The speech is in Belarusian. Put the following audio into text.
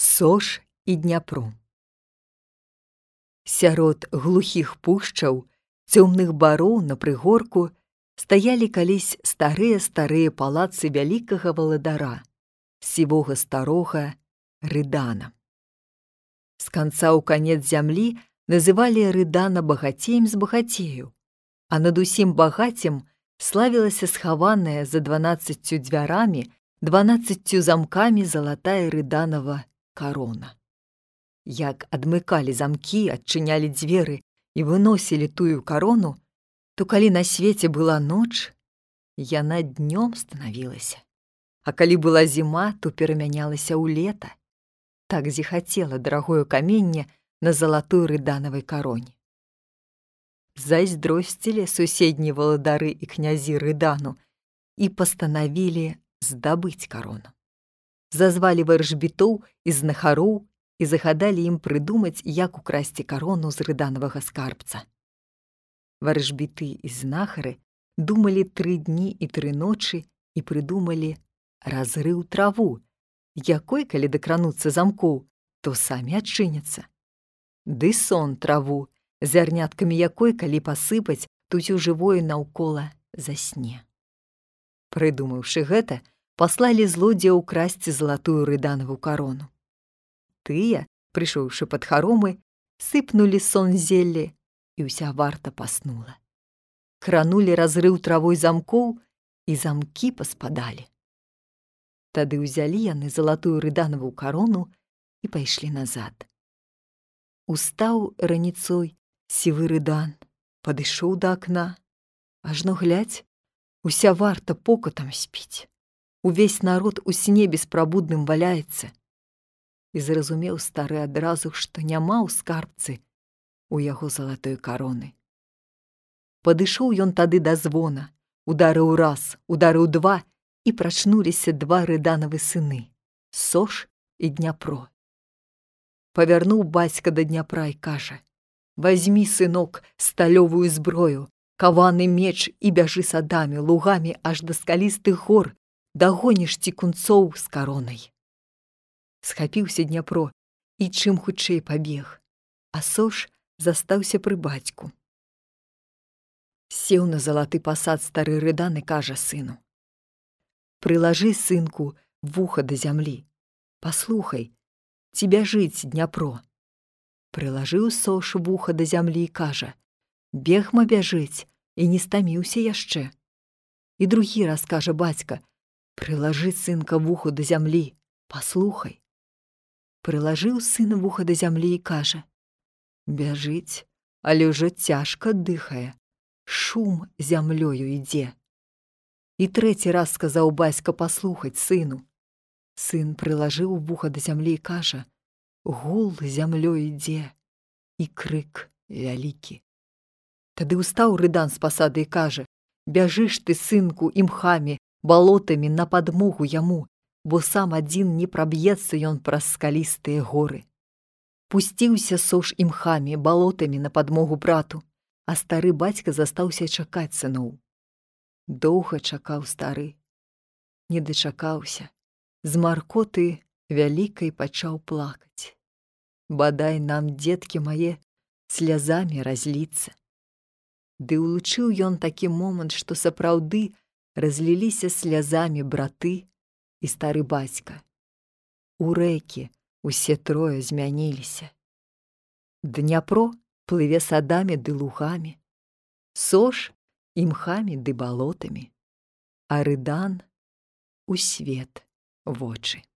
Сош і Дняпру. Сярод глухіх пушчаў, цёмных бароў на прыгорку стаялі калісь старыя старыя палацы вялікага валадара, сівога старога рыдана. З канца ў канец зямлі называлі рыдана багацеем з багацею, а над усім багацем славілася схаваная за дванаццаццю дзвярамі дванаццаццю замкамі залатая рыданова карона. Як адмыкалі замкі, адчынялі дзверы і выносілі тую карону, то калі на свеце была ноч, яна днём станавілася. А калі была зіма, то перамянялася ў лета. Так зіхацела дарагое каменне на залатой рыданавай кароне. Зайздросцілі суседні валадары і князі рыдану і пастанавілі здабыць карону зазвалі варжбітоў і знахароў і загадалі ім прыдумаць, як украсці карону з рыданавага скарбца. Варжбіты і знахары думалі тры дні і тры ночы і прыдумалі разрыў траву, якой, калі дакрануцца замкоў, то самі адчыняцца. Ды сон траву, зярняткамі якой, калі пасыпаць, туцю жывое наўкола засне. Прыдумаўшы гэта, паслалі злодзея ўкрасці залатую рыданаву карону. Тыя, прыйшоўшы пад харомы, сыпнулі сон зелле, і ўся варта паснула. Кранулі разрыў травой замкоў, і замкі паспадалі. Тады ўзялі яны залатую рыданаву карону і пайшлі назад. Устаў раніцой сівы рыдан, падышоў да акна, ажно глядзь, уся варта покатам спіць увесь народ у сне беспрабудным валяецца. І зразумеў стары адразу, што няма ў скарбцы у яго залатой кароны. Падышоў ён тады да звона, ударыў раз, ударыў два і прачнуліся два рыданавы сыны, сош і дняпро. Павярнуў бацька да дняпра і кажа: « Вазьмі, сынок, сталёвую зброю, каваны меч і бяжы садамі, лугамі аж да скалістых гор, дагоніш цікунцоў з каронай. Схапіўся дняпро і чым хутчэй пабег, а сош застаўся пры бацьку. Сеў на залаты пасад стары рыдан і кажа сыну: « Прылажы сынку вуха да зямлі. Паслухай, ці бяжыць дняпро. Прылажыў сош вуха да зямлі і кажа: « Бегма бяжыць і не стаміўся яшчэ. І другі раз кажа бацька, Прылажы сынка вуху да зямлі, паслухай. Прылажыў сына вуха да зямлі і кажа: « Бяжыць, але ўжо цяжка дыхае, шум зямлёю ідзе. І трэці раз сказаў бацька паслухаць сыну. Сын прылажыў вуха да зямлі і кажа: « Гул зямлё ідзе і крык вялікі. Тады ўстаў рыдан з пасады і кажа: « Бяжыш ты сынку імхамі, балотамі на падмогу яму, бо сам адзін не праб'ецца ён праз скалістыя горы. Пусціўся сош імхамі, балотамі на падмогу брату, а стары бацька застаўся чакаць сыноў. Доўга чакаў стары. Не дачакаўся. З маркоты вялікай пачаў плакаць. Бадай нам, дзеткі мае, слязамі разліцца. Ды ўлучыў ён такі момант, што сапраўды, разліліся слязамі браты і стары бацька. У рэкі усе трое змяніліся. Дняпро плыве садамі ды лугамі, сош імхамі ды балотамі, а рыдан у свет вочы.